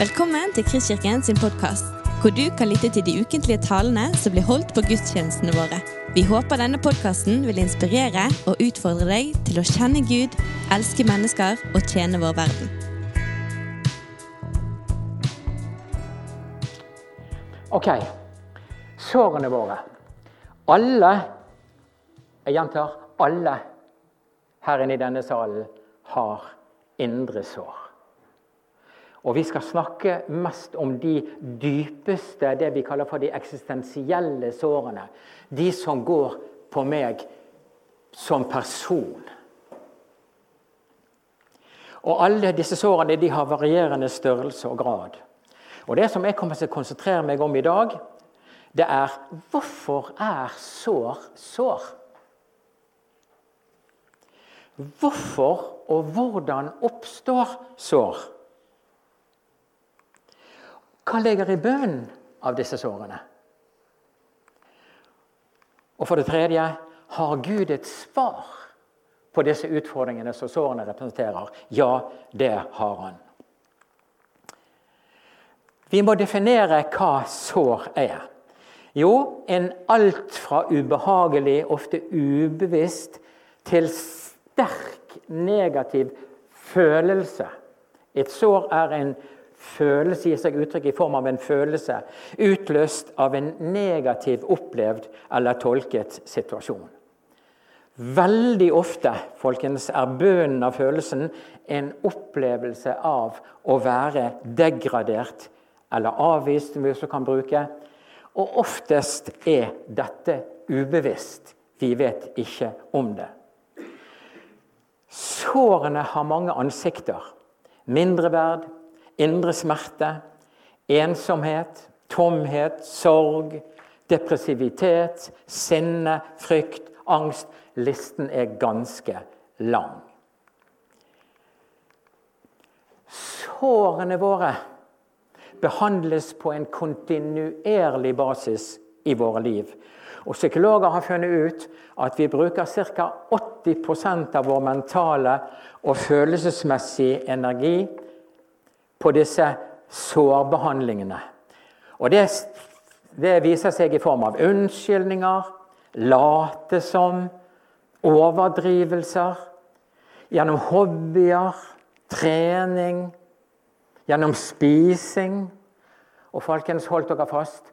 Velkommen til Kristkirken sin podkast, hvor du kan lytte til de ukentlige talene som blir holdt på gudstjenestene våre. Vi håper denne podkasten vil inspirere og utfordre deg til å kjenne Gud, elske mennesker og tjene vår verden. Ok, sårene våre. Alle, jeg gjentar, alle her inne i denne salen har indre sår. Og vi skal snakke mest om de dypeste, det vi kaller for de eksistensielle sårene. De som går på meg som person. Og alle disse sårene de har varierende størrelse og grad. Og Det som jeg kommer til å konsentrere meg om i dag, det er hvorfor er sår sår? Hvorfor og hvordan oppstår sår? Hva ligger i bunnen av disse sårene? Og for det tredje har Gud et svar på disse utfordringene som sårene representerer? Ja, det har han. Vi må definere hva sår er. Jo, en alt fra ubehagelig, ofte ubevisst, til sterk negativ følelse. Et sår er en følelse gir seg uttrykk i form av en følelse utløst av en negativ opplevd eller tolket situasjon. Veldig ofte folkens, er bønnen av følelsen en opplevelse av å være degradert eller avvist, som vi også kan bruke. Og oftest er dette ubevisst. Vi vet ikke om det. Sårene har mange ansikter. Mindreverd, indre smerte, ensomhet, tomhet, sorg, depressivitet, sinne, frykt, angst. Listen er ganske lang. Sårene våre behandles på en kontinuerlig basis i våre liv. Og Psykologer har funnet ut at vi bruker ca. 80% av vår mentale og følelsesmessige energi på disse sårbehandlingene. Og det, det viser seg i form av unnskyldninger, late som, overdrivelser, gjennom hobbyer, trening, gjennom spising. Og folkens, holdt dere fast.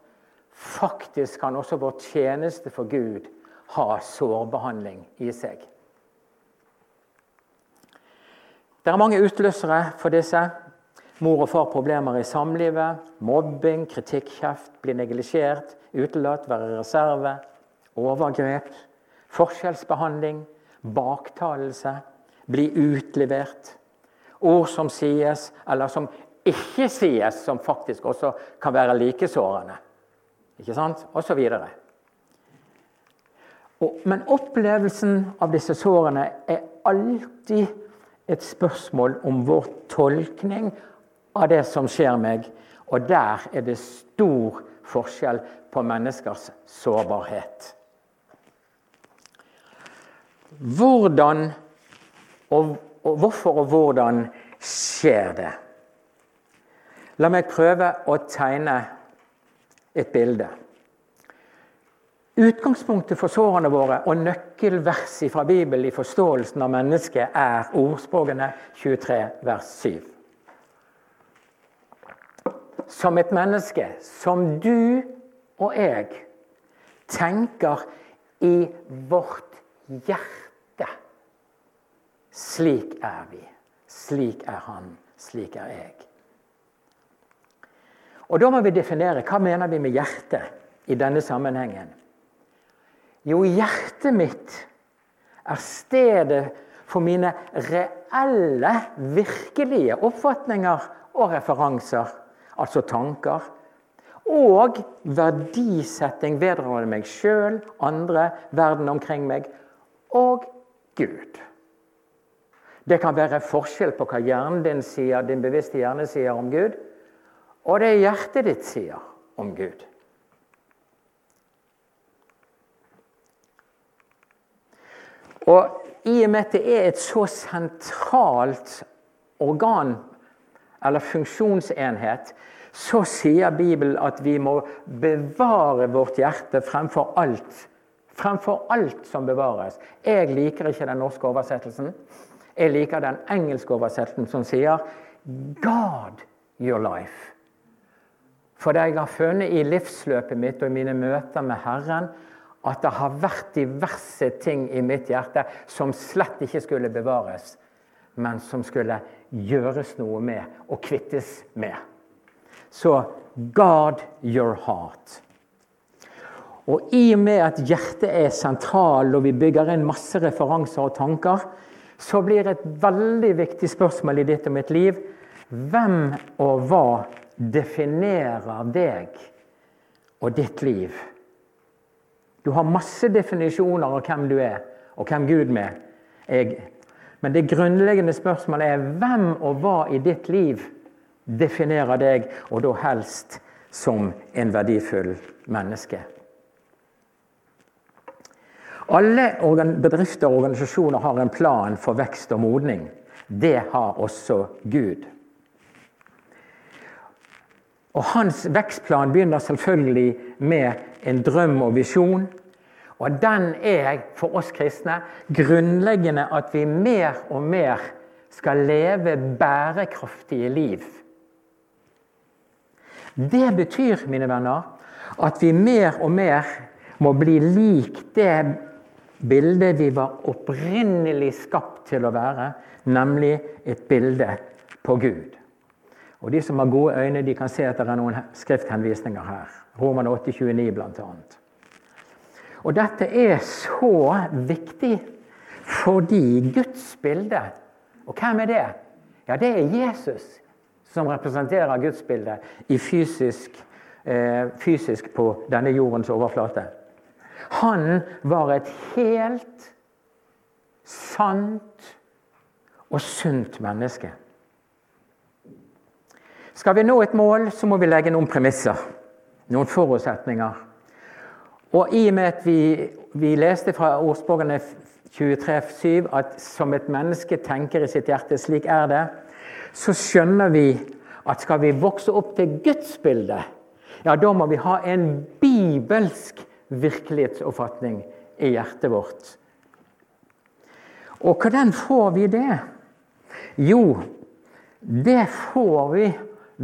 Faktisk kan også vår tjeneste for Gud ha sårbehandling i seg. Det er mange utløsere for disse. Mor og far problemer i samlivet, mobbing, kritikk, kjeft, bli neglisjert, utelatt, være reserve, overgrep, forskjellsbehandling, baktalelse, bli utlevert. Ord som sies, eller som ikke sies, som faktisk også kan være like sårende. Ikke sant? Og så videre. Men opplevelsen av disse sårene er alltid et spørsmål om vår tolkning av det som skjer meg. Og der er det stor forskjell på menneskers sårbarhet. Hvordan og, og hvorfor og hvordan skjer det? La meg prøve å tegne et bilde. Utgangspunktet for sårene våre og nøkkelvers fra Bibelen i forståelsen av mennesket er ordspråkene 23, vers 7 som et menneske, som du og jeg, tenker i vårt hjerte. Slik er vi. Slik er han. Slik er jeg. Og Da må vi definere hva mener vi med hjerte i denne sammenhengen. Jo, hjertet mitt er stedet for mine reelle, virkelige oppfatninger og referanser altså tanker. Og verdisetting vedrørende meg sjøl, andre, verden omkring meg og Gud. Det kan være forskjell på hva hjernen din sier, din bevisste hjerne sier om Gud, og det hjertet ditt sier om Gud. Og i og med at det er et så sentralt organ eller funksjonsenhet, så sier Bibelen at vi må bevare vårt hjerte fremfor alt. Fremfor alt som bevares. Jeg liker ikke den norske oversettelsen. Jeg liker den engelske oversettelsen som sier 'God your life'. For det jeg har funnet i livsløpet mitt og i mine møter med Herren at det har vært diverse ting i mitt hjerte som slett ikke skulle bevares, men som skulle gjøres noe med og kvittes med. Så guard your heart. Og i og med at hjertet er sentral, og vi bygger inn masse referanser og tanker, så blir et veldig viktig spørsmål i ditt og mitt liv hvem og hva definerer deg og ditt liv? Du har masse definisjoner av hvem du er, og hvem Gud er. Men det grunnleggende spørsmålet er hvem og hva i ditt liv definerer deg, og da helst som en verdifull menneske. Alle bedrifter og organisasjoner har en plan for vekst og modning. Det har også Gud. Og Hans vekstplan begynner selvfølgelig med en drøm og visjon. Og den er for oss kristne grunnleggende at vi mer og mer skal leve bærekraftige liv. Det betyr, mine venner, at vi mer og mer må bli lik det bildet vi var opprinnelig skapt til å være, nemlig et bilde på Gud. Og De som har gode øyne, de kan se at det er noen skrifthenvisninger her. Roman 8, 29 blant annet. Og dette er så viktig fordi Guds bilde Og hvem er det? Ja, det er Jesus som representerer Guds bilde i fysisk, eh, fysisk på denne jordens overflate. Han var et helt sant og sunt menneske. Skal vi nå et mål, så må vi legge noen premisser, noen forutsetninger. Og i og med at vi, vi leste fra ordspråkene 23,7 at som et menneske tenker i sitt hjerte, slik er det, så skjønner vi at skal vi vokse opp til Guds bilde, ja, da må vi ha en bibelsk virkelighetsoppfatning i hjertet vårt. Og hvordan får vi det? Jo, det får vi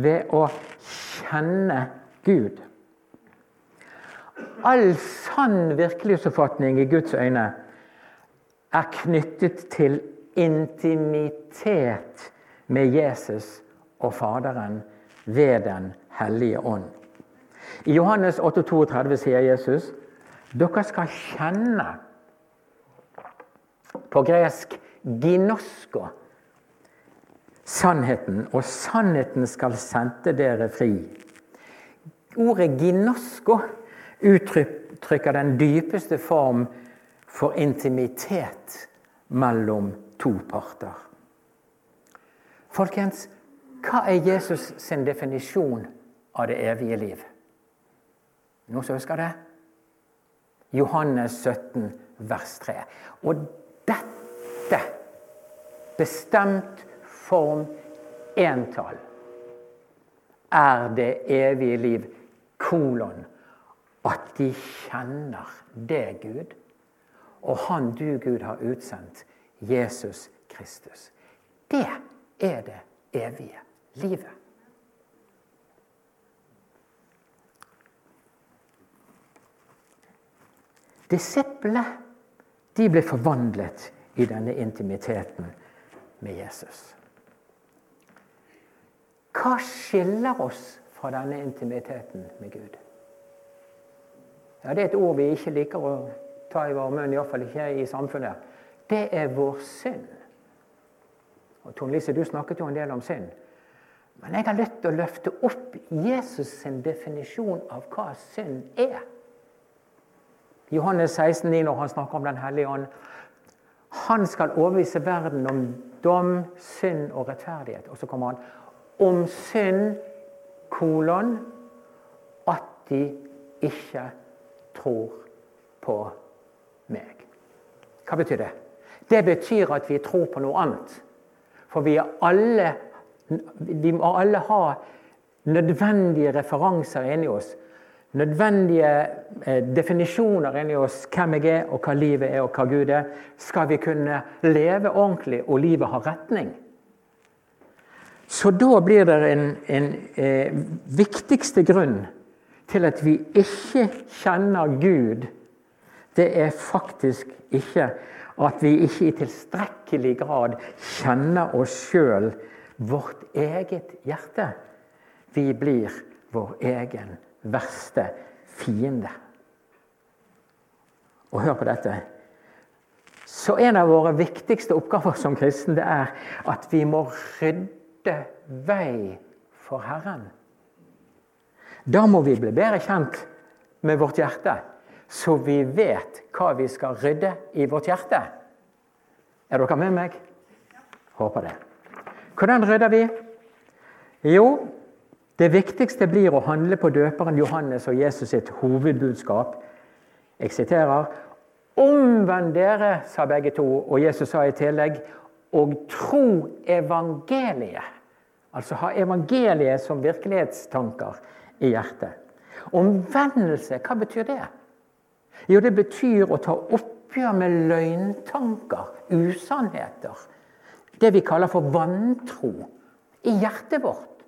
ved å kjenne Gud. All sann virkelighetsoppfatning i Guds øyne er knyttet til intimitet med Jesus og Faderen ved Den hellige ånd. I Johannes 8,32 sier Jesus dere skal kjenne på gresk ginosko sannheten, og sannheten skal sende dere fri. Ordet 'ginosko' uttrykker den dypeste form for intimitet mellom to parter. Folkens, hva er Jesus sin definisjon av det evige liv? Noen som husker det? Johannes 17, vers 3. Og dette bestemt form entall er det evige liv, kolon, at de kjenner det Gud, og Han du, Gud, har utsendt, Jesus Kristus. Det er det evige livet. Disiplene de ble forvandlet i denne intimiteten med Jesus. Hva skiller oss fra denne intimiteten med Gud? Ja, Det er et ord vi ikke liker å ta i vår munn, iallfall ikke i samfunnet. Det er vår synd. Og Tone Lise, du snakket jo en del om synd. Men jeg har lyst til å løfte opp Jesus sin definisjon av hva synd er. Johannes 16, når han snakker om Den hellige ånd. Han skal overbevise verden om dom, synd og rettferdighet. Og så kommer han om synd, kolon, at de ikke tror på meg. Hva betyr det? Det betyr at vi tror på noe annet. For vi alle Vi må alle ha nødvendige referanser inni oss. Nødvendige eh, definisjoner inni oss hvem jeg er, og hva livet er, og hva Gud er. Skal vi kunne leve ordentlig, og livet ha retning. Så da blir det en, en eh, viktigste grunn til at vi ikke kjenner Gud, det er faktisk ikke at vi ikke i tilstrekkelig grad kjenner oss sjøl, vårt eget hjerte. Vi blir vår egen verste fiende. Og hør på dette. Så en av våre viktigste oppgaver som kristne det er at vi må rydde vei for Herren. Da må vi bli bedre kjent med vårt hjerte, så vi vet hva vi skal rydde i vårt hjerte. Er dere med meg? Håper det. Hvordan rydder vi? Jo, det viktigste blir å handle på døperen Johannes og Jesus sitt hovedbudskap. Jeg siterer Omvend dere, sa begge to, og Jesus sa i tillegg, og tro evangeliet. Altså ha evangeliet som virkelighetstanker i hjertet. Omvendelse, hva betyr det? Jo, det betyr å ta oppgjør med løgntanker, usannheter. Det vi kaller for vantro i hjertet vårt.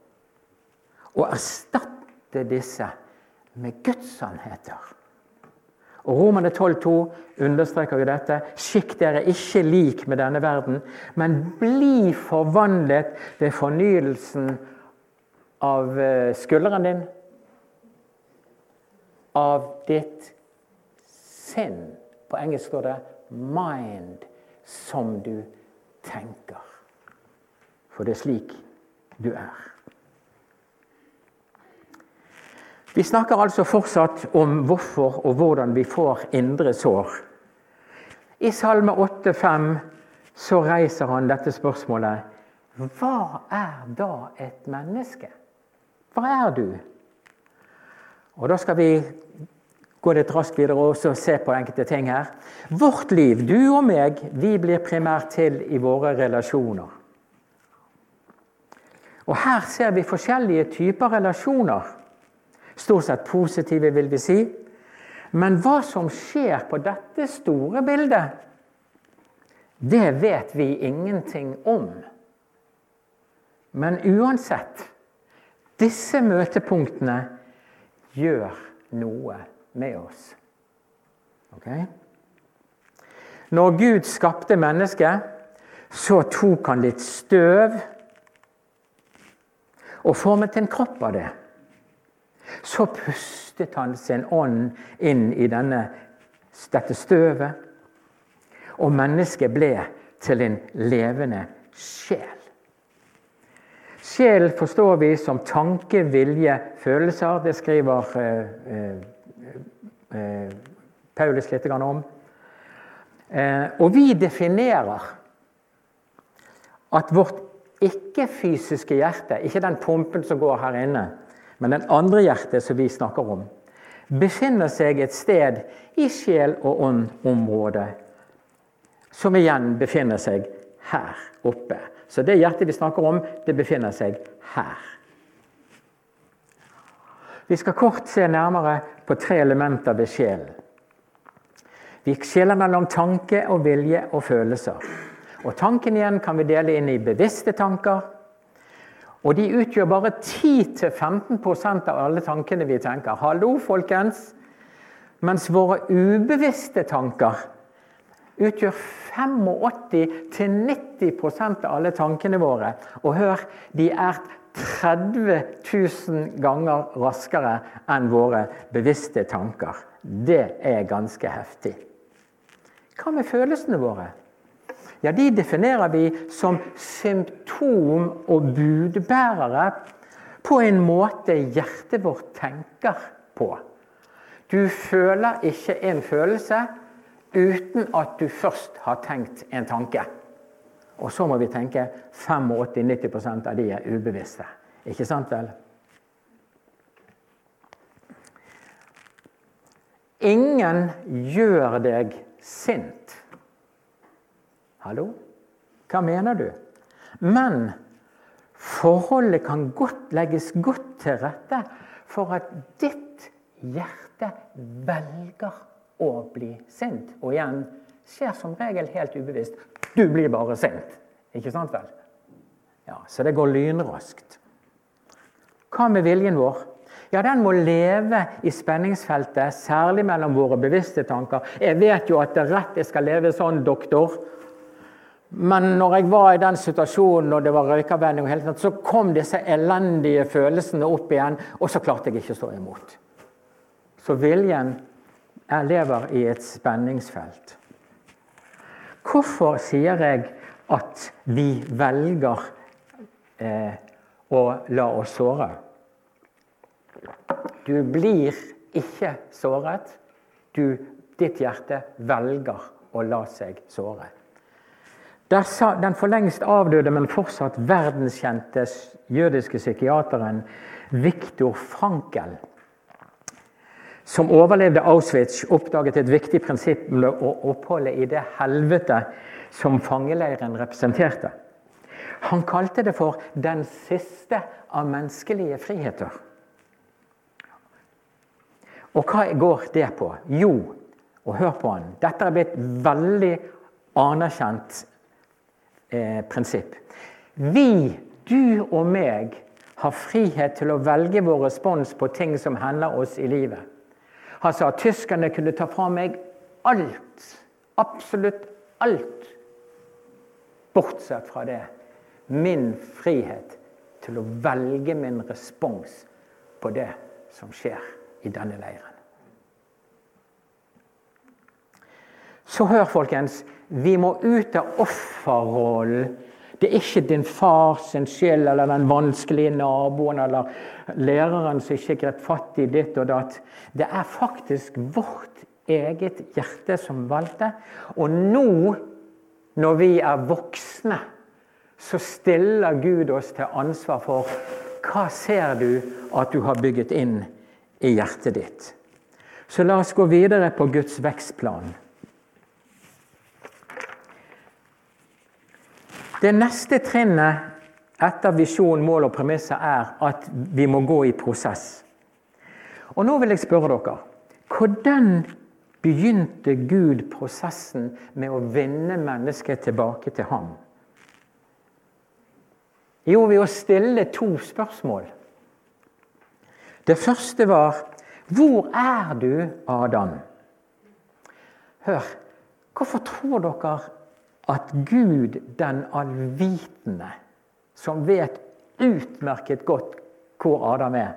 Og erstatte disse med gudssannheter. Og Romerne 12,2 understreker jo dette. Skikk dere ikke lik med denne verden, men bli forvandlet ved fornyelsen av eh, skulderen din, av ditt sinn. På engelsk står det 'mind', som du tenker. For det er slik du er. Vi snakker altså fortsatt om hvorfor og hvordan vi får indre sår. I Salme 8,5 så reiser han dette spørsmålet. Hva er da et menneske? Hva er du? Og Da skal vi gå litt raskt videre og se på enkelte ting her. Vårt liv, du og meg, vi blir primært til i våre relasjoner. Og Her ser vi forskjellige typer relasjoner. Stort sett positive, vil vi si. Men hva som skjer på dette store bildet, det vet vi ingenting om. Men uansett disse møtepunktene gjør noe med oss. Okay? Når Gud skapte mennesket, så tok han litt støv og formet en kropp av det. Så pustet han sin ånd inn i denne, dette støvet, og mennesket ble til en levende sjel. Sjel forstår vi som tanke, vilje, følelser. Det skriver eh, eh, eh Paulus litt om. Og vi definerer at vårt ikke-fysiske hjerte, ikke den pumpen som går her inne, men den andre hjertet som vi snakker om, befinner seg et sted i sjel- og ånd-området, som igjen befinner seg her oppe. Så det hjertet vi snakker om, det befinner seg her. Vi skal kort se nærmere på tre elementer ved sjelen. Vi skiller mellom tanke og vilje og følelser. Og Tanken igjen kan vi dele inn i bevisste tanker, og de utgjør bare 10-15% av alle tankene vi tenker. Hallo, folkens! Mens våre ubevisste tanker utgjør 85-90% av alle tankene våre. Og hør, de er 30 000 ganger raskere enn våre bevisste tanker. Det er ganske heftig. Hva med følelsene våre? ja, de definerer vi som symptom og budbærere på en måte hjertet vårt tenker på. Du føler ikke en følelse uten at du først har tenkt en tanke. Og så må vi tenke 85-90% av de er ubevisste. Ikke sant vel? Ingen gjør deg sint. Hallo? Hva mener du? Men Forholdet kan godt legges godt til rette for at ditt hjerte velger å bli sint. Og igjen skjer som regel helt ubevisst. Du blir bare sint. Ikke sant vel? Ja, Så det går lynraskt. Hva med viljen vår? Ja, Den må leve i spenningsfeltet, særlig mellom våre bevisste tanker. Jeg vet jo at det er rett jeg skal leve sånn, doktor. Men når jeg var i den situasjonen og det var røykeavvenning, så kom disse elendige følelsene opp igjen, og så klarte jeg ikke å stå imot. Så viljen jeg lever i et spenningsfelt. Hvorfor sier jeg at vi velger eh, å la oss såre? Du blir ikke såret. Du, ditt hjerte velger å la seg såre. Der sa den for lengst avdøde, men fortsatt verdenskjente jødiske psykiateren Viktor Frankel, som overlevde Auschwitz, oppdaget et viktig prinsipp med oppholde i det helvete som fangeleiren representerte. Han kalte det for 'den siste av menneskelige friheter'. Og hva går det på? Jo, og hør på han. Dette er blitt veldig anerkjent eh, prinsipp. Vi, du og meg, har frihet til å velge vår respons på ting som hender oss i livet. Han sa at tyskerne kunne ta fra meg alt. Absolutt alt. Bortsett fra det. Min frihet til å velge min respons på det som skjer i denne leiren. Så hør, folkens. Vi må ut av offerrollen. Det er ikke din fars skyld eller den vanskelige naboen eller læreren som ikke grep fatt i ditt og datt. Det er faktisk vårt eget hjerte som valgte. Og nå, når vi er voksne, så stiller Gud oss til ansvar for hva ser du at du har bygget inn i hjertet ditt. Så la oss gå videre på Guds vekstplan. Det neste trinnet etter visjon, mål og premisser er at vi må gå i prosess. Og Nå vil jeg spørre dere hvordan begynte Gud prosessen med å vinne mennesket tilbake til ham? Jo, ved å stille to spørsmål. Det første var Hvor er du, Adam? Hør, hvorfor tror dere at Gud den allvitende, som vet utmerket godt hvor Adam er,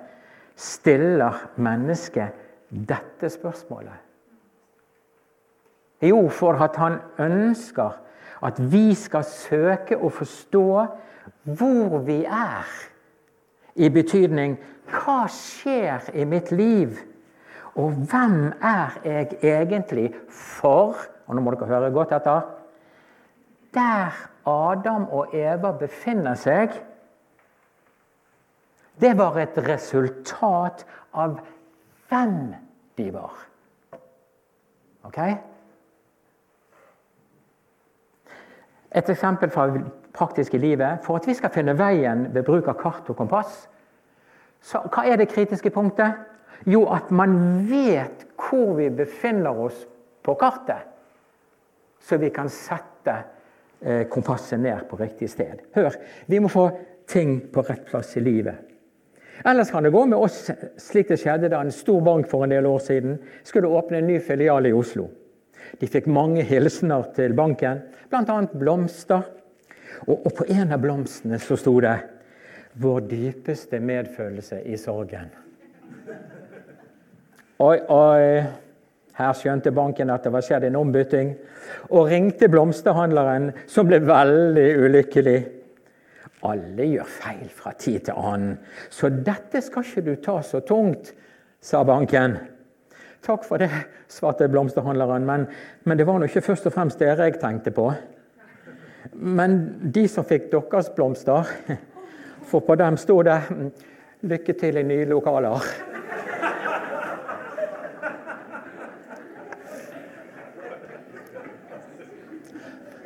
stiller mennesket dette spørsmålet? Jo, for at han ønsker at vi skal søke å forstå hvor vi er. I betydning hva skjer i mitt liv? Og hvem er jeg egentlig for Og nå må dere høre godt etter. Der Adam og Eva befinner seg, det var et resultat av hvem de var. Ok? Et eksempel fra praktiske livet. For at vi skal finne veien ved bruk av kart og kompass, så hva er det kritiske punktet? Jo, at man vet hvor vi befinner oss på kartet. Så vi kan sette kompasset ned på riktig sted. Hør, vi må få ting på rett plass i livet. Ellers kan det gå med oss slik det skjedde da en stor bank for en del år siden skulle åpne en ny filial i Oslo. De fikk mange hilsener til banken, bl.a. blomster. Og, og på en av blomstene så sto det vår dypeste medfølelse i sorgen. Oi, oi. Her skjønte banken at det var skjedd en ombytting, og ringte blomsterhandleren, som ble veldig ulykkelig. Alle gjør feil fra tid til annen, så dette skal ikke du ta så tungt, sa banken. Takk for det, svarte blomsterhandleren, men, men det var nå ikke først og fremst dere jeg tenkte på. Men de som fikk deres blomster for på dem sto det 'Lykke til i nye lokaler'.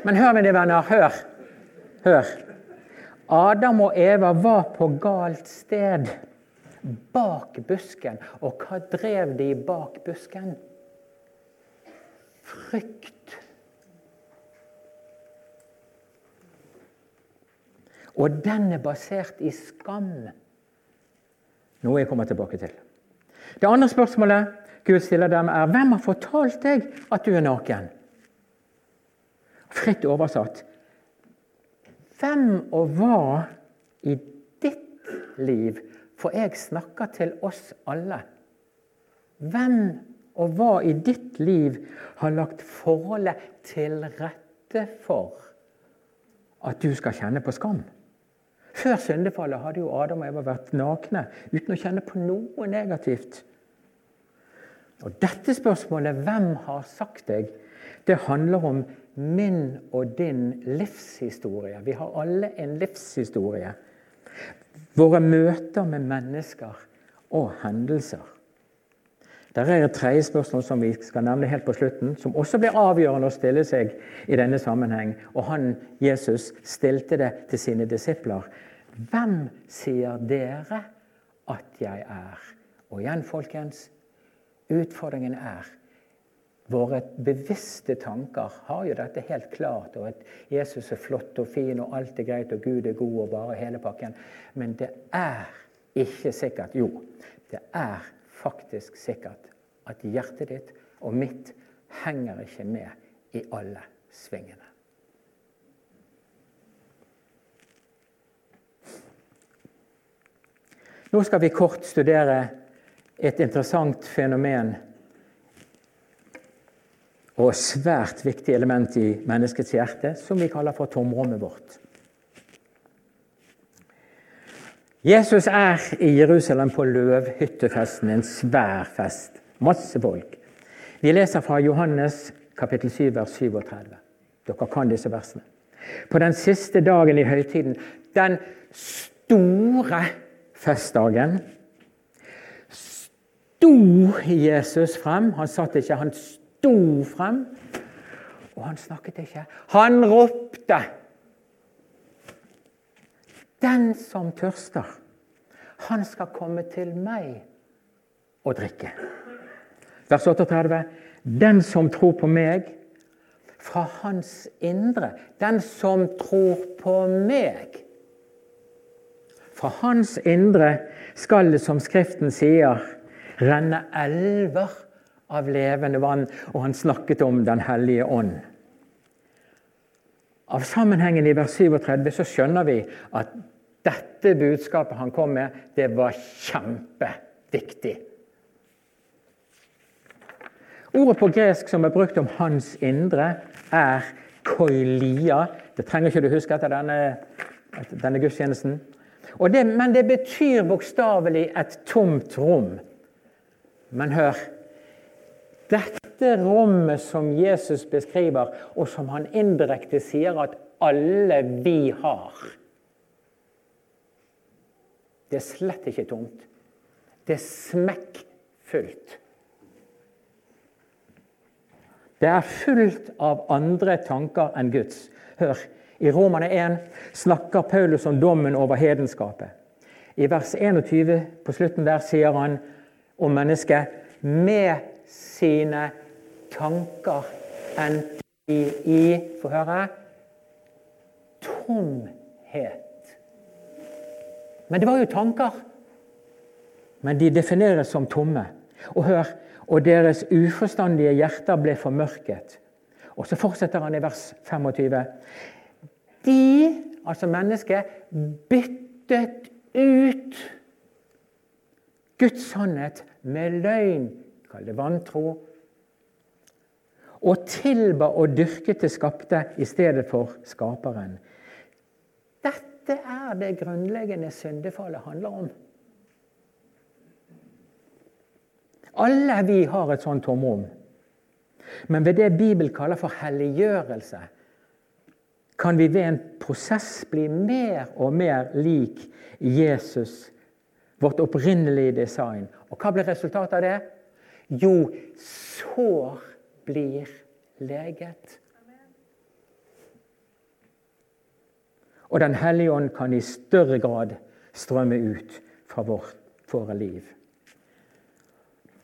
Men hør, mine venner. Hør. Hør. Adam og Eva var på galt sted. Bak busken. Og hva drev de bak busken? Frykt. Og den er basert i skam. Noe jeg kommer tilbake til. Det andre spørsmålet Gud stiller dem, er hvem har fortalt deg at du er naken? Fritt oversatt hvem og hva i ditt liv For jeg snakker til oss alle. Hvem og hva i ditt liv har lagt forholdet til rette for at du skal kjenne på skam? Før syndefallet hadde jo Adam og Eva vært nakne uten å kjenne på noe negativt. Og Dette spørsmålet 'Hvem har sagt deg?' det handler om min og din livshistorie. Vi har alle en livshistorie. Våre møter med mennesker og hendelser. Der er et tredje spørsmål som vi skal nevne helt på slutten, som også blir avgjørende å stille seg i denne sammenheng. Og han, Jesus, stilte det til sine disipler. Hvem sier dere at jeg er? Og igjen, folkens, utfordringen er Våre bevisste tanker har jo dette helt klart, og at Jesus er flott og fin, og alt er greit, og Gud er god, og bare hele pakken. Men det er ikke sikkert Jo, det er faktisk sikkert at hjertet ditt og mitt henger ikke med i alle svingene. Nå skal vi kort studere et interessant fenomen og svært viktig element i menneskets hjerte, som vi kaller for tomrommet vårt. Jesus er i Jerusalem på løvhyttefesten, en svær fest. Masse folk. Vi leser fra Johannes kapittel 7, vers 37. Dere kan disse versene. På den siste dagen i høytiden, den store festdagen, sto Jesus frem. Han satt ikke, han sto sto frem, og han snakket ikke. Han ropte. Den som tørster, han skal komme til meg og drikke. Vers 38. Den som tror på meg, fra hans indre. Den som tror på meg. Fra hans indre skal det, som Skriften sier, renne elver av levende vann, og han snakket om Den hellige ånd. Av sammenhengen i vers 37 så skjønner vi at dette budskapet han kom med, det var kjempeviktig. Ordet på gresk som er brukt om hans indre, er koilia. Det trenger ikke du huske etter denne, denne gudstjenesten. Det, men det betyr bokstavelig et tomt rom. Men hør dette rommet som Jesus beskriver, og som han indirekte sier at alle vi har Det er slett ikke tomt. Det er smekkfullt. Det er fullt av andre tanker enn Guds. Hør, i Romane 1 snakker Paulus om dommen over hedenskapet. I vers 21 på slutten der sier han om mennesket med sine tanker endte de i Få høre tomhet. Men det var jo tanker. Men de defineres som tomme. Og hør, og deres uforstandige hjerter ble formørket. Og så fortsetter han i vers 25. De, altså mennesket, byttet ut Guds sannhet med løgn kall det vantro, og tilba og dyrket det skapte i stedet for skaperen. Dette er det grunnleggende syndefallet handler om. Alle vi har et sånt tomrom. Men ved det Bibelen kaller for helliggjørelse, kan vi ved en prosess bli mer og mer lik Jesus, vårt opprinnelige design. Og hva blir resultatet av det? Jo, sår blir leget. Og Den hellige ånd kan i større grad strømme ut fra vårt, våre liv.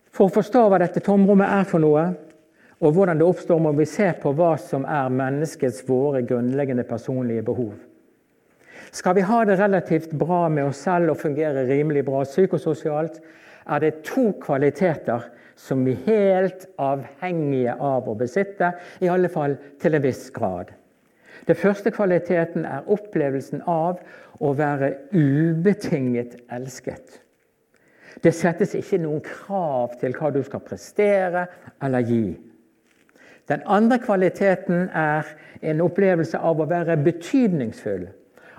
For å forstå hva dette tomrommet er for noe, og hvordan det oppstår, må vi se på hva som er menneskets våre grunnleggende personlige behov. Skal vi ha det relativt bra med oss selv og fungere rimelig bra psykososialt, er det to kvaliteter som vi er helt avhengige av å besitte, i alle fall til en viss grad. Den første kvaliteten er opplevelsen av å være ubetinget elsket. Det settes ikke noen krav til hva du skal prestere eller gi. Den andre kvaliteten er en opplevelse av å være betydningsfull.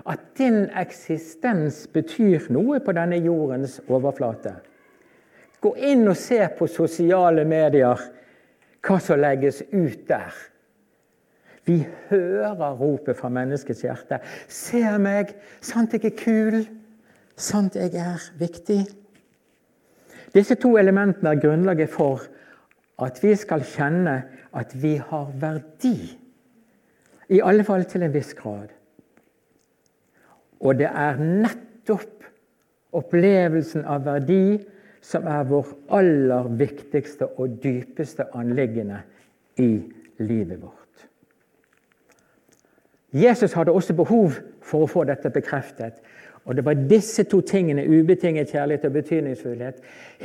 At din eksistens betyr noe på denne jordens overflate. Gå inn og se på sosiale medier hva som legges ut der. Vi hører ropet fra menneskets hjerte. Se meg! Sant jeg er kul? Sant jeg er viktig? Disse to elementene er grunnlaget for at vi skal kjenne at vi har verdi. I alle fall til en viss grad. Og det er nettopp opplevelsen av verdi som er vår aller viktigste og dypeste anliggende i livet vårt. Jesus hadde også behov for å få dette bekreftet. Og det var disse to tingene, ubetinget kjærlighet og betydningsfullhet,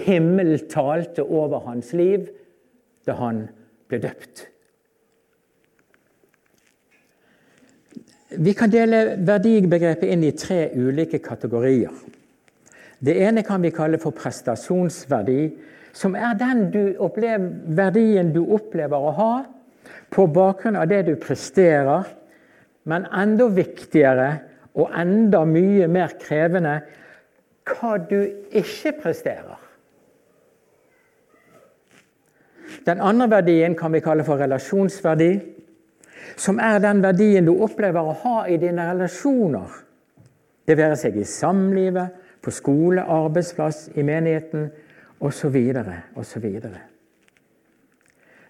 himmelen talte over hans liv da han ble døpt. Vi kan dele verdibegrepet inn i tre ulike kategorier. Det ene kan vi kalle for prestasjonsverdi, som er den du opplever, verdien du opplever å ha på bakgrunn av det du presterer, men enda viktigere og enda mye mer krevende hva du ikke presterer. Den andre verdien kan vi kalle for relasjonsverdi, som er den verdien du opplever å ha i dine relasjoner. Det være seg i samlivet, på skole, arbeidsplass, i menigheten osv. osv.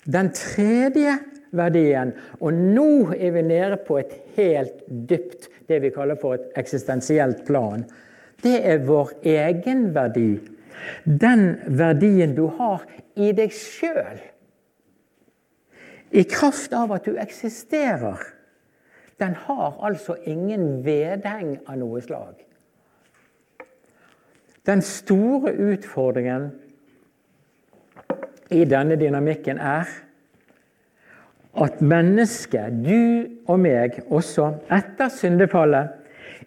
Den tredje verdien, og nå er vi nede på et helt dypt, det vi kaller for et eksistensielt plan, det er vår egenverdi. Den verdien du har i deg sjøl. I kraft av at du eksisterer. Den har altså ingen vedheng av noe slag. Den store utfordringen i denne dynamikken er at mennesket, du og meg også, etter syndefallet,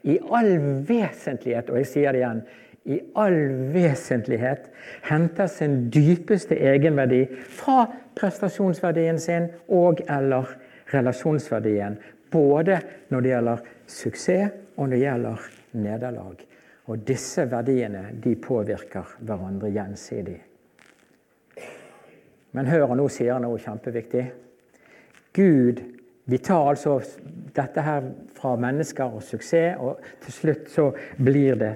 i all vesentlighet, og jeg sier det igjen, i all vesentlighet henter sin dypeste egenverdi fra prestasjonsverdien sin og eller relasjonsverdien. Både når det gjelder suksess og når det gjelder nederlag. Og disse verdiene de påvirker hverandre gjensidig. Men hør, nå sier han noe kjempeviktig. Gud Vi tar altså dette her fra mennesker og suksess, og til slutt så blir det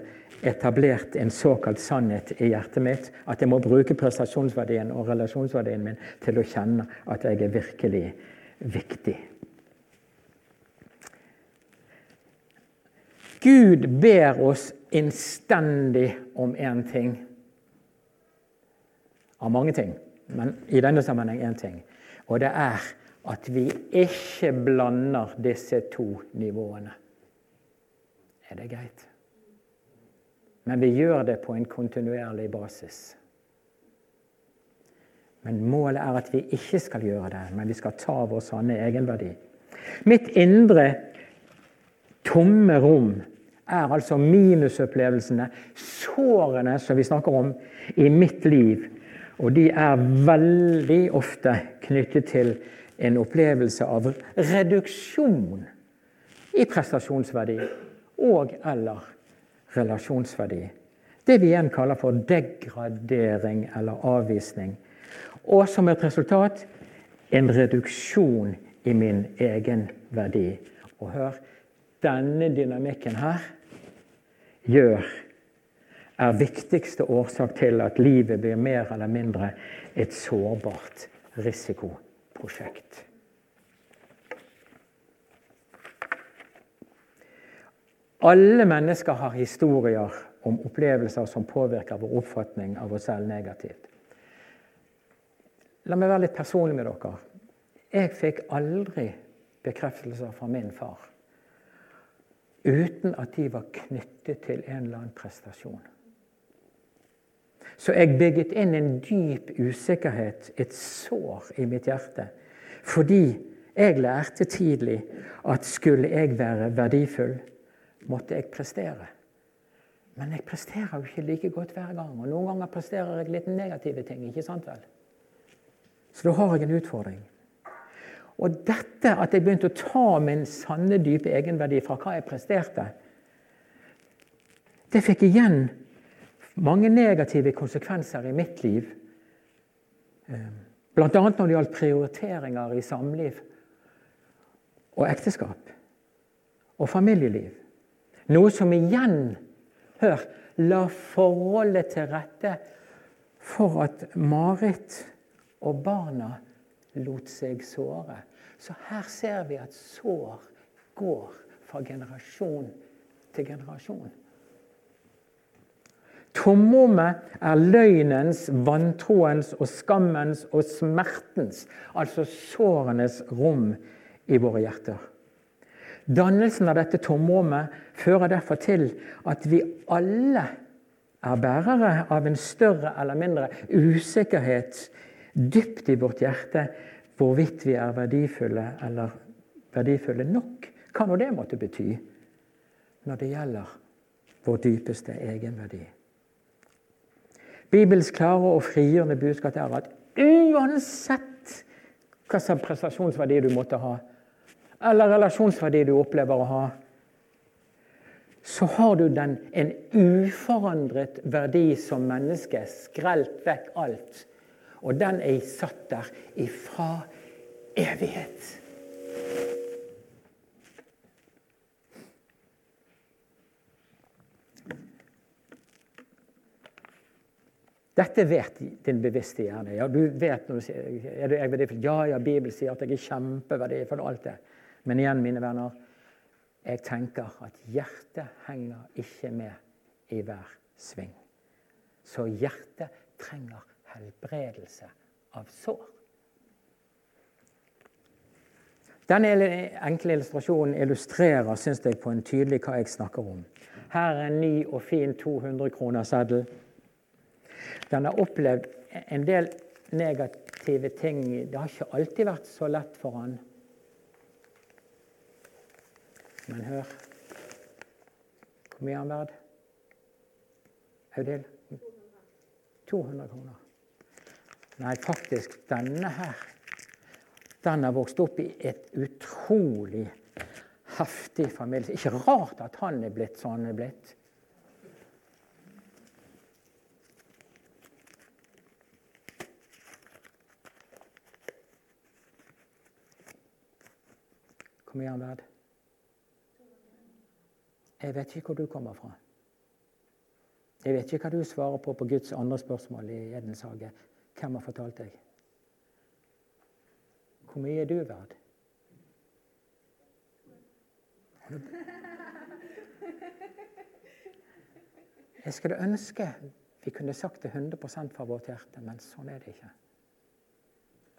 etablert en såkalt sannhet i hjertet mitt. At jeg må bruke prestasjonsverdien og relasjonsverdien min til å kjenne at jeg er virkelig viktig. Gud ber oss innstendig om én ting. Av mange ting, men i denne sammenheng én ting. Og det er at vi ikke blander disse to nivåene. Er det greit? Men vi gjør det på en kontinuerlig basis. Men målet er at vi ikke skal gjøre det, men vi skal ta vår sanne egenverdi. Mitt indre tomme rom er altså minusopplevelsene, sårene som vi snakker om i mitt liv. Og de er veldig ofte knyttet til en opplevelse av reduksjon i prestasjonsverdi og eller relasjonsverdi. Det vi igjen kaller for degradering eller avvisning. Og som et resultat en reduksjon i min egen verdi. Og hør, denne dynamikken her gjør, er viktigste årsak til at livet blir mer eller mindre et sårbart risikoprosjekt. Alle mennesker har historier om opplevelser som påvirker vår oppfatning av oss selv negativt. La meg være litt personlig med dere. Jeg fikk aldri bekreftelser fra min far uten at de var knyttet til en eller annen prestasjon. Så jeg bygget inn en dyp usikkerhet, et sår i mitt hjerte, fordi jeg lærte tidlig at skulle jeg være verdifull, måtte jeg prestere. Men jeg presterer jo ikke like godt hver gang. Og noen ganger presterer jeg litt negative ting. ikke sant vel? Så da har jeg en utfordring. Og dette at jeg begynte å ta min sanne, dype egenverdi fra hva jeg presterte, det fikk igjen mange negative konsekvenser i mitt liv. Eh, Bl.a. når det gjaldt prioriteringer i samliv og ekteskap og familieliv. Noe som igjen hør, la forholdet til rette for at Marit og barna lot seg såre. Så her ser vi at sår går fra generasjon til generasjon. Tomrommet er løgnens, vantroens og skammens og smertens, altså sårenes rom i våre hjerter. Dannelsen av dette tomrommet fører derfor til at vi alle er bærere av en større eller mindre usikkerhet dypt i vårt hjerte hvorvidt vi er verdifulle eller verdifulle nok. Hva nå det måtte bety når det gjelder vår dypeste egenverdi. Bibels klare og frigjørende budskap er at uansett hva slags prestasjonsverdi du måtte ha, eller relasjonsverdi du opplever å ha, så har du den en uforandret verdi som menneske. Skrelt vekk alt. Og den er satt der ifra evighet. Dette vet din bevisste hjerne. Ja, du vet når du sier er du, er verdifull? Ja, ja, Bibelen sier at jeg er kjempeverdifull og alt det. Men igjen, mine venner, jeg tenker at hjertet henger ikke med i hver sving. Så hjertet trenger helbredelse av sår. Denne enkle illustrasjonen illustrerer synes jeg, på en tydelig hva jeg snakker om. Her er en ny og fin 200-kronerseddel. Den har opplevd en del negative ting. Det har ikke alltid vært så lett for han. Men hør Hvor mye er han verd? Audhild? 200 kroner. Nei, faktisk, denne her den har vokst opp i et utrolig heftig familie. Ikke rart at han er blitt sånn han er blitt. Er han verdt? Jeg vet ikke hvor du kommer fra. Jeg vet ikke hva du svarer på på Guds andre spørsmål i Edens hage. Hvem har fortalt deg? Hvor mye er du verd? Jeg skulle ønske vi kunne sagt det 100% fra vårt hjerte, men sånn er det ikke.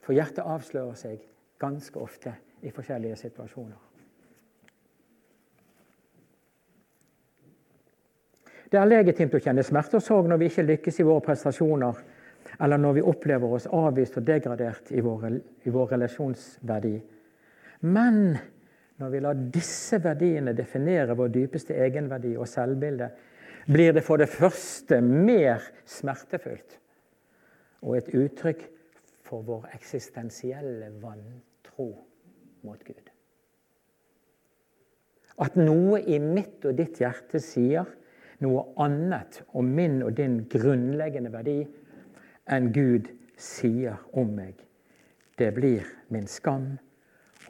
For hjertet avslører seg ganske ofte i forskjellige situasjoner. Det er legitimt å kjenne smerte og sorg når vi ikke lykkes i våre prestasjoner, eller når vi opplever oss avvist og degradert i vår, i vår relasjonsverdi. Men når vi lar disse verdiene definere vår dypeste egenverdi og selvbilde, blir det for det første mer smertefullt og et uttrykk for vår eksistensielle vantro mot Gud. At noe i mitt og ditt hjerte sier noe annet om min og din grunnleggende verdi enn Gud sier om meg. Det blir min skam,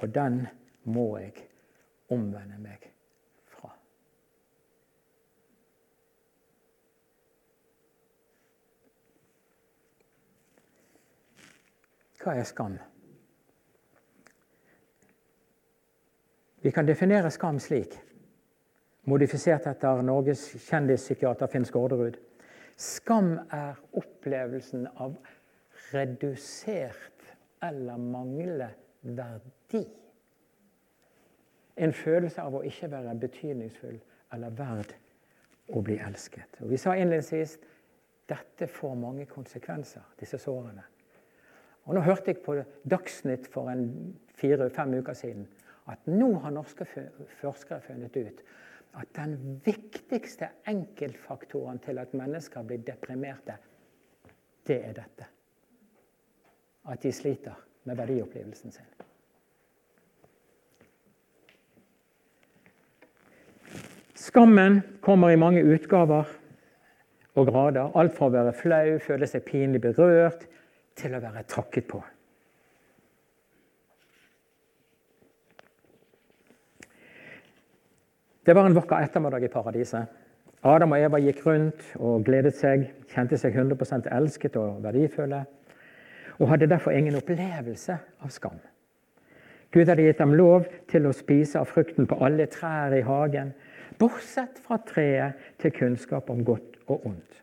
og den må jeg omvende meg fra. Hva er skam? Vi kan definere skam slik modifisert etter Norges kjendispsykiater Finn Skårderud. Skam er opplevelsen av redusert eller manglende verdi. En følelse av å ikke være betydningsfull eller verd å bli elsket. Og Vi sa innledningsvis dette får mange konsekvenser, disse sårene. Og Nå hørte jeg på Dagsnytt for fire-fem uker siden at nå har norske forskere funnet ut at den viktigste enkeltfaktoren til at mennesker blir deprimerte, det er dette. At de sliter med verdiopplevelsen sin. Skammen kommer i mange utgaver og grader. Alt fra å være flau, føle seg pinlig berørt, til å være tråkket på. Det var en vakker ettermiddag i paradiset. Adam og Eva gikk rundt og gledet seg, kjente seg 100% elsket og verdifulle, og hadde derfor ingen opplevelse av skam. Gud hadde gitt dem lov til å spise av frukten på alle trær i hagen, bortsett fra treet til kunnskap om godt og ondt.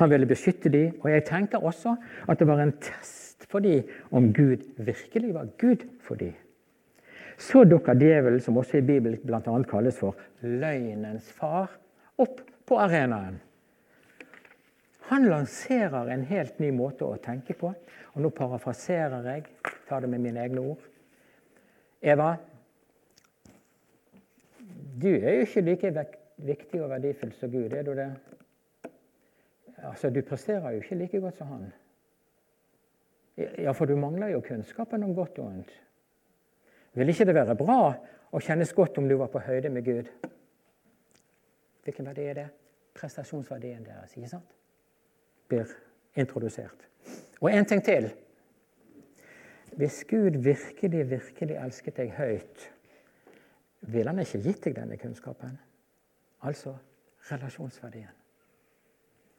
Han ville beskytte dem, og jeg tenker også at det var en test for dem om Gud virkelig var Gud for dem. Så dukker djevelen, som også i Bibelen bl.a. kalles for løgnens far, opp på arenaen. Han lanserer en helt ny måte å tenke på. Og nå parafraserer jeg, tar det med mine egne ord. Eva, du er jo ikke like viktig og verdifull som Gud, er du det? Altså, Du presterer jo ikke like godt som han. Ja, for du mangler jo kunnskapen om godt og ondt. Vil ikke det være bra å kjennes godt om du var på høyde med Gud? Hvilken verdi er det? Prestasjonsverdien deres, ikke sant? Blir introdusert. Og en ting til. Hvis Gud virkelig, virkelig elsket deg høyt, ville han ikke gitt deg denne kunnskapen. Altså relasjonsverdien.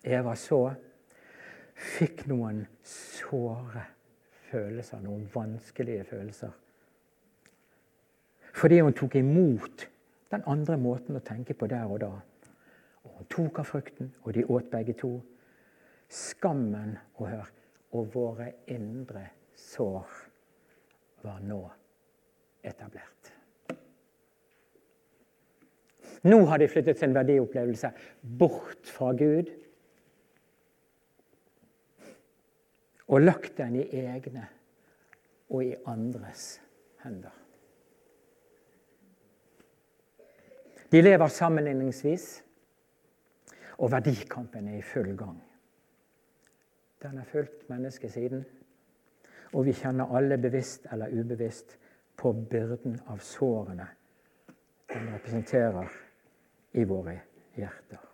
Eva så fikk noen såre følelser, noen vanskelige følelser fordi hun tok imot den andre måten å tenke på der og da. Og Hun tok av frukten, og de åt begge to. Skammen og hør, og våre indre sår var nå etablert. Nå har de flyttet sin verdiopplevelse bort fra Gud og lagt den i egne og i andres hender. De lever sammenligningsvis, og verdikampen er i full gang. Den har fulgt mennesket siden, og vi kjenner alle bevisst eller ubevisst på byrden av sårene den representerer i våre hjerter.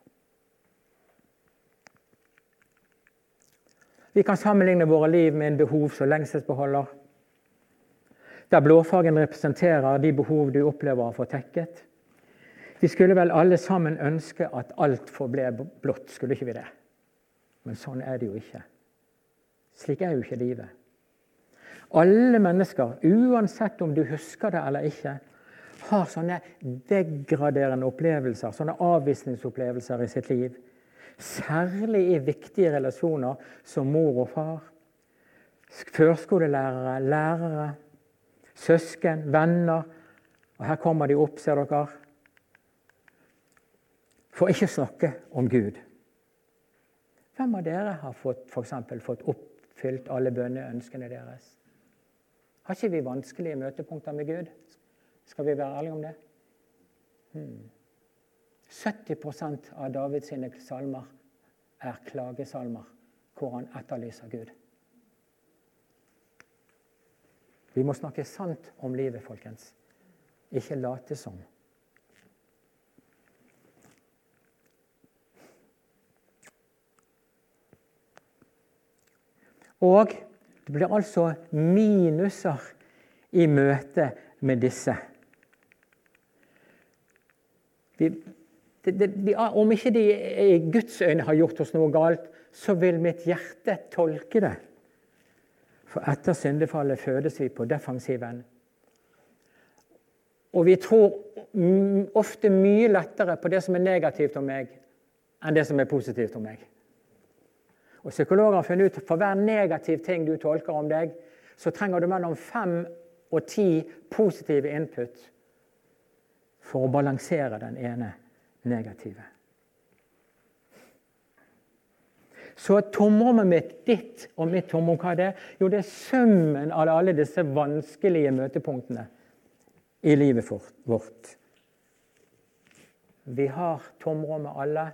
Vi kan sammenligne våre liv med en behovs- og lengselsbeholder. Der blåfargen representerer de behov du opplever å få tekket. Vi skulle vel alle sammen ønske at alt forble blått, skulle ikke vi det? Men sånn er det jo ikke. Slik er jo ikke livet. Alle mennesker, uansett om du husker det eller ikke, har sånne degraderende opplevelser, sånne avvisningsopplevelser i sitt liv. Særlig i viktige relasjoner som mor og far, førskolelærere, lærere, søsken, venner. Og her kommer de opp, ser dere. For ikke å snakke om Gud. Hvem av dere har fått, for eksempel, fått oppfylt alle bønneønskene deres? Har ikke vi vanskelige møtepunkter med Gud? Skal vi være ærlige om det? Hmm. 70% av Davids salmer er klagesalmer hvor han etterlyser Gud. Vi må snakke sant om livet, folkens. Ikke late som. Og det blir altså minuser i møte med disse. Vi, det, det, vi, om ikke de i Guds øyne har gjort oss noe galt, så vil mitt hjerte tolke det. For etter syndefallet fødes vi på defensiven. Og vi tror ofte mye lettere på det som er negativt om meg, enn det som er positivt om meg. Og Psykologer har funnet ut at for hver negativ ting du tolker om deg, så trenger du mellom fem og ti positive input for å balansere den ene negative. Så tomrommet mitt, ditt og mitt tomrom, hva er det? Jo, det er summen av alle disse vanskelige møtepunktene i livet vårt. Vi har tomrommet alle,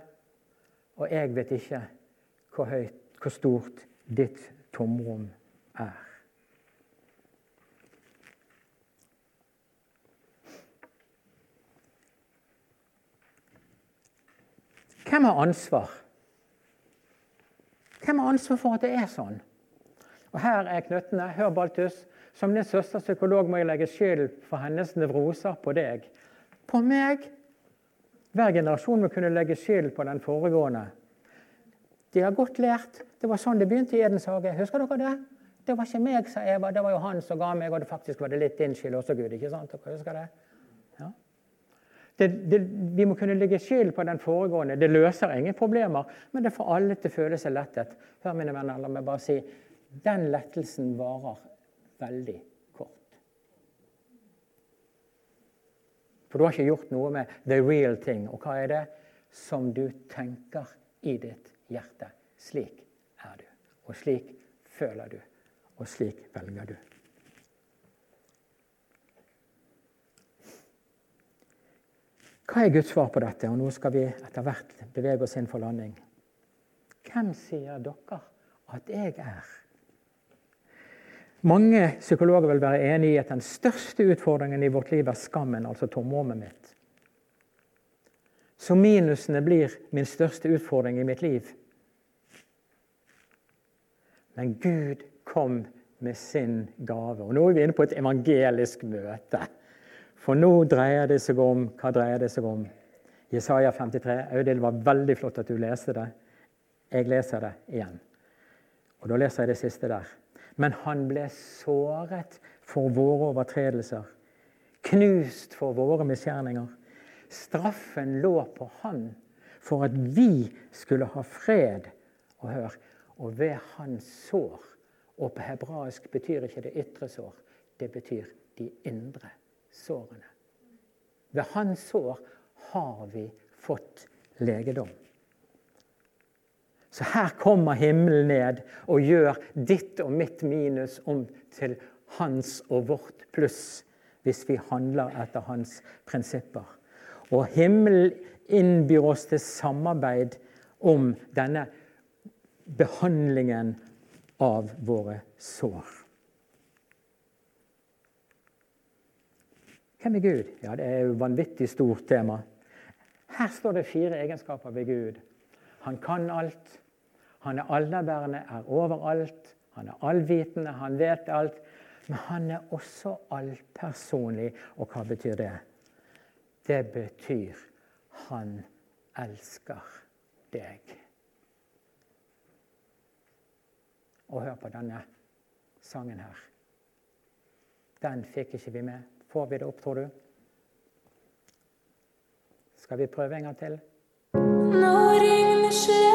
og jeg vet ikke hvor høyt, hvor stort ditt tomrom er. Hvem har ansvar? Hvem har ansvar for at det er sånn? Og Her er knøttene. Hør, Baltus. Som din søsters psykolog må jeg legge skyld for hennes nevroser på deg. På meg? Hver generasjon må kunne legge skyld på den foregående. De har godt lært. Det var sånn det begynte i Edens hage. Husker dere det? Det var ikke meg, sa Eva. Det var jo han som ga meg, og det faktisk var det litt din skyld også, Gud. ikke sant? Dere husker det? Ja. Det, det, vi må kunne legge skyld på den foregående. Det løser ingen problemer, men det får alle til å føle seg lettet. Hør, mine venner, la meg bare si den lettelsen varer veldig kort. For du har ikke gjort noe med the real thing. Og hva er det? Som du tenker i ditt hjerte. Slik er du. Og slik føler du. Og slik velger du. Hva er Guds svar på dette? Og nå skal vi etter hvert bevege oss inn for landing. Hvem sier dere at jeg er? Mange psykologer vil være enig i at den største utfordringen i vårt liv er skammen, altså tomrommet mitt. Så minusene blir min største utfordring i mitt liv. Men Gud kom med sin gave. Og Nå er vi inne på et evangelisk møte. For nå dreier det seg om Hva dreier det seg om? Jesaja 53. Audhild, var veldig flott at du leste det. Jeg leser det igjen. Og da leser jeg det siste der. Men han ble såret for våre overtredelser, knust for våre misgjerninger. Straffen lå på han for at vi skulle ha fred. Og hør, og ved hans sår Og på hebraisk betyr ikke det ytre sår, det betyr de indre sårene. Ved hans sår har vi fått legedom. Så her kommer himmelen ned og gjør ditt og mitt minus om til hans og vårt pluss, hvis vi handler etter hans prinsipper. Og himmelen innbyr oss til samarbeid om denne behandlingen av våre sår. Hvem er Gud? Ja, Det er et vanvittig stort tema. Her står det fire egenskaper ved Gud. Han kan alt. Han er allnærværende, er overalt. Han er allvitende, han vet alt. Men han er også allpersonlig. Og hva betyr det? Det betyr han elsker deg. Og hør på denne sangen her. Den fikk ikke vi med. Får vi det opp, tror du? Skal vi prøve en gang til? Når regnet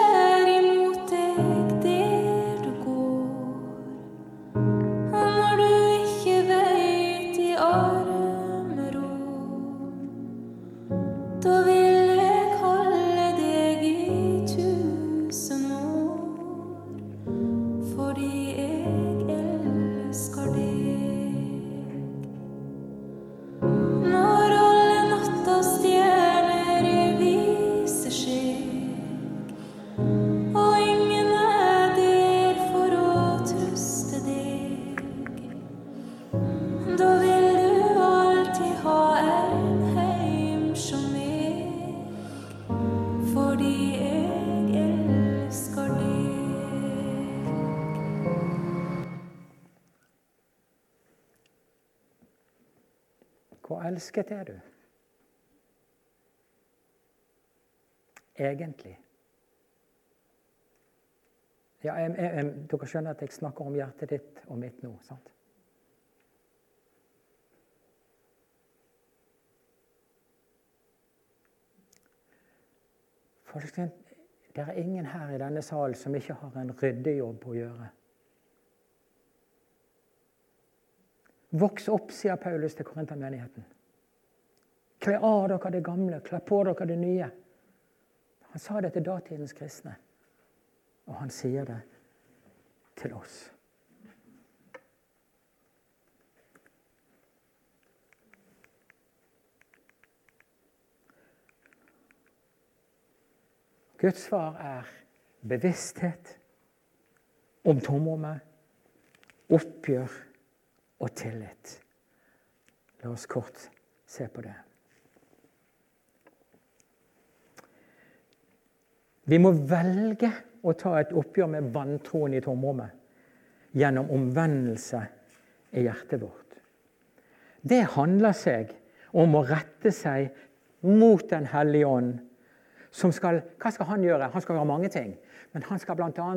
sint er du? Egentlig. Ja, jeg, jeg, dere skjønner at jeg snakker om hjertet ditt og mitt nå. sant? Det er ingen her i denne salen som ikke har en ryddejobb å gjøre. Voks opp, sier Paulus til Korintermenigheten. Kle av dere det gamle, kle på dere det nye. Han sa det til datidens kristne, og han sier det til oss. Guds svar er bevissthet om tomrommet, oppgjør og tillit. La oss kort se på det. Vi må velge å ta et oppgjør med vantroen i tomrommet gjennom omvendelse i hjertet vårt. Det handler seg om å rette seg mot Den hellige ånd. Skal, hva skal han gjøre? Han skal gjøre mange ting. Men han skal bl.a.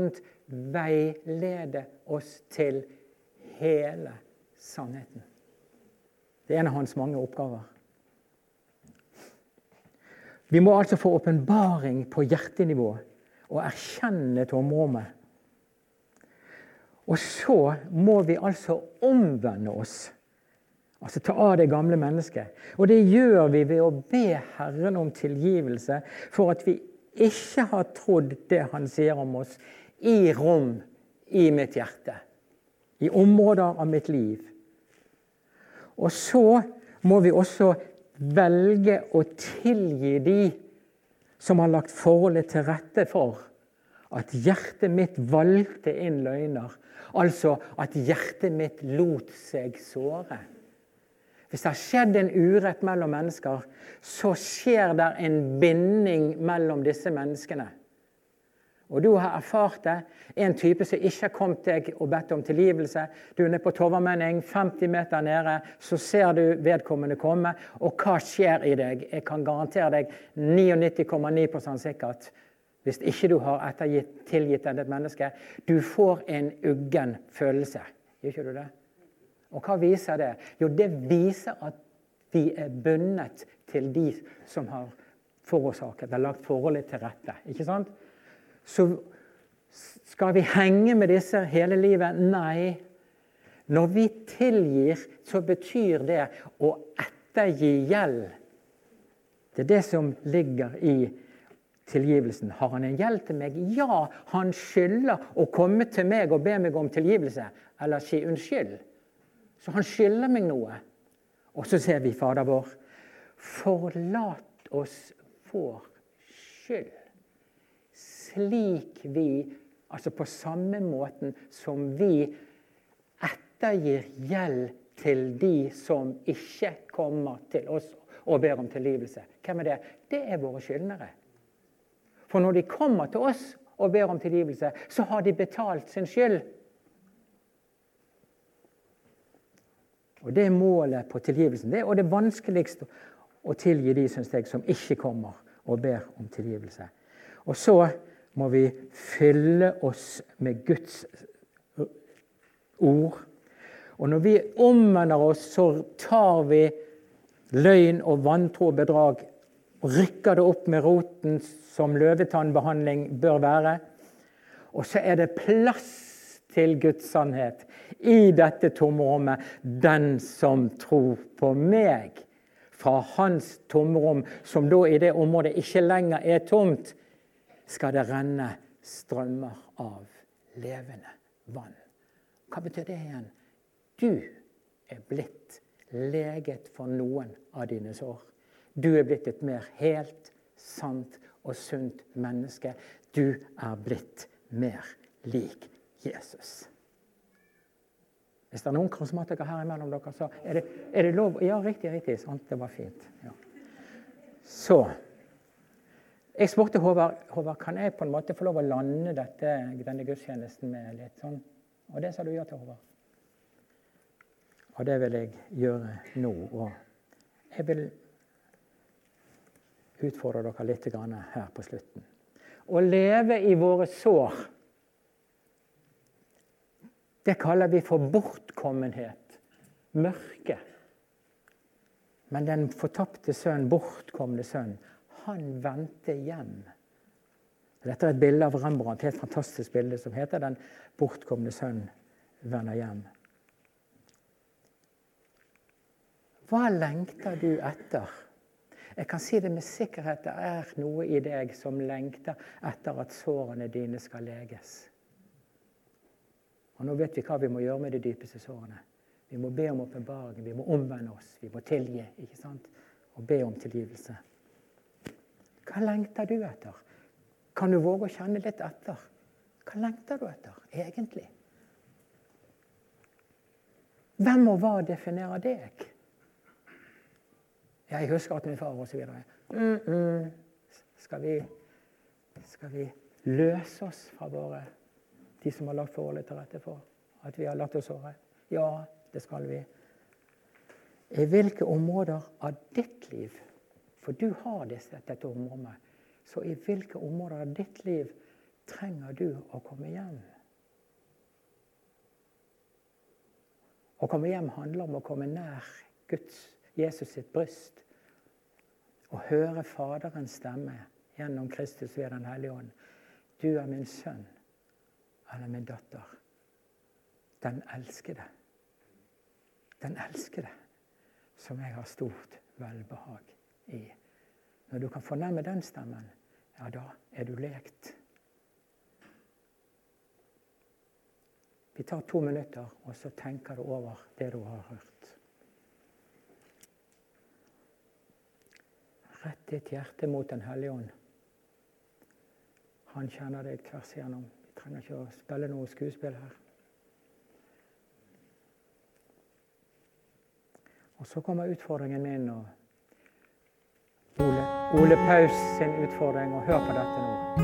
veilede oss til hele sannheten. Det er en av hans mange oppgaver. Vi må altså få åpenbaring på hjertenivå og erkjenne tomrommet. Og så må vi altså omvende oss. Altså ta av det gamle mennesket. Og det gjør vi ved å be Herren om tilgivelse for at vi ikke har trodd det han sier om oss, i rom i mitt hjerte. I områder av mitt liv. Og så må vi også velge å tilgi de som har lagt forholdet til rette for at hjertet mitt valgte inn løgner. Altså at hjertet mitt lot seg såre. Hvis det har skjedd en urett mellom mennesker, så skjer det en binding mellom disse menneskene. Og du har erfart det. En type som ikke har kommet deg og bedt om tilgivelse. Du er nede på Tovermenning, 50 meter nede. Så ser du vedkommende komme, og hva skjer i deg? Jeg kan garantere deg 99,9% sikkert hvis ikke du har ettergitt, tilgitt et menneske. Du får en uggen følelse. Gjør ikke du det? Og hva viser det? Jo, det viser at vi er bundet til de som har forårsaket eller lagt forholdet til rette. Ikke sant? Så skal vi henge med disse hele livet? Nei. Når vi tilgir, så betyr det å ettergi gjeld. Det er det som ligger i tilgivelsen. Har han en gjeld til meg? Ja, han skylder å komme til meg og be meg om tilgivelse. Eller si unnskyld. Så han skylder meg noe. Og så ser vi Fader vår. Forlat oss vår skyld slik vi, altså på samme måten som vi ettergir gjeld til de som ikke kommer til oss og ber om tilgivelse. Hvem er det? Det er våre skyldnere. For når de kommer til oss og ber om tilgivelse, så har de betalt sin skyld. Og Det er målet på tilgivelsen. Det er det vanskeligste å tilgi de synes jeg, som ikke kommer og ber om tilgivelse. Og så må vi fylle oss med Guds ord. Og når vi omvender oss, så tar vi løgn og vantro og bedrag og rykker det opp med roten, som løvetannbehandling bør være. Og så er det plass til Guds sannhet i dette tomrommet. Den som tror på meg. Fra hans tomrom, som da i det området ikke lenger er tomt, skal det renne strømmer av levende vann. Hva betyr det igjen? Du er blitt leget for noen av dine sår. Du er blitt et mer helt, sant og sunt menneske. Du er blitt mer lik Jesus. Hvis det er noen karismatikere her imellom dere, så er det, er det lov Ja, riktig, riktig. Sant, det var fint. Ja. Så jeg spurte Håvard, Håvard kan jeg på en måte få lov å lande dette, denne gudstjenesten med litt sånn Og det sa du ja til, Håvard. Og det vil jeg gjøre nå. òg. jeg vil utfordre dere litt her på slutten. Å leve i våre sår, det kaller vi for bortkommenhet. Mørke. Men den fortapte sønn, bortkomne sønn, han vendte hjem Dette er et bilde av Rembrandt, helt fantastisk bilde som heter 'Den bortkomne sønn vender hjem'. Hva lengter du etter? Jeg kan si det med sikkerhet. Det er noe i deg som lengter etter at sårene dine skal leges. Og nå vet vi hva vi må gjøre med de dypeste sårene. Vi må be om åpenbaring, vi må omvende oss, vi må tilgi. ikke sant? Og be om tilgivelse. Hva lengter du etter? Kan du våge å kjenne litt etter? Hva lengter du etter, egentlig? Hvem og hva definerer deg? Jeg husker at min far osv. Mm -mm. Skal, vi, skal vi løse oss fra våre de som har lagt forholdet til rette for at vi har latt oss såre? Ja, det skal vi. I hvilke områder av ditt liv For du har dette, dette området. Så i hvilke områder av ditt liv trenger du å komme hjem? Å komme hjem handler om å komme nær Guds, Jesus sitt bryst. Å høre Faderens stemme gjennom Kristus ved Den hellige ånd. Du er min sønn eller min datter. Den elskede. Den elskede som jeg har stort velbehag i. Når du kan fornemme den stemmen, ja, da er du lekt. Vi tar to minutter, og så tenker du over det du har hørt. Rett ditt hjerte mot Den hellige ånd. Han kjenner deg tvers igjennom. Vi trenger ikke å spille noe skuespill her. Og så kommer utfordringen min og Ole, Ole Paus sin utfordring. Og hør på dette nå.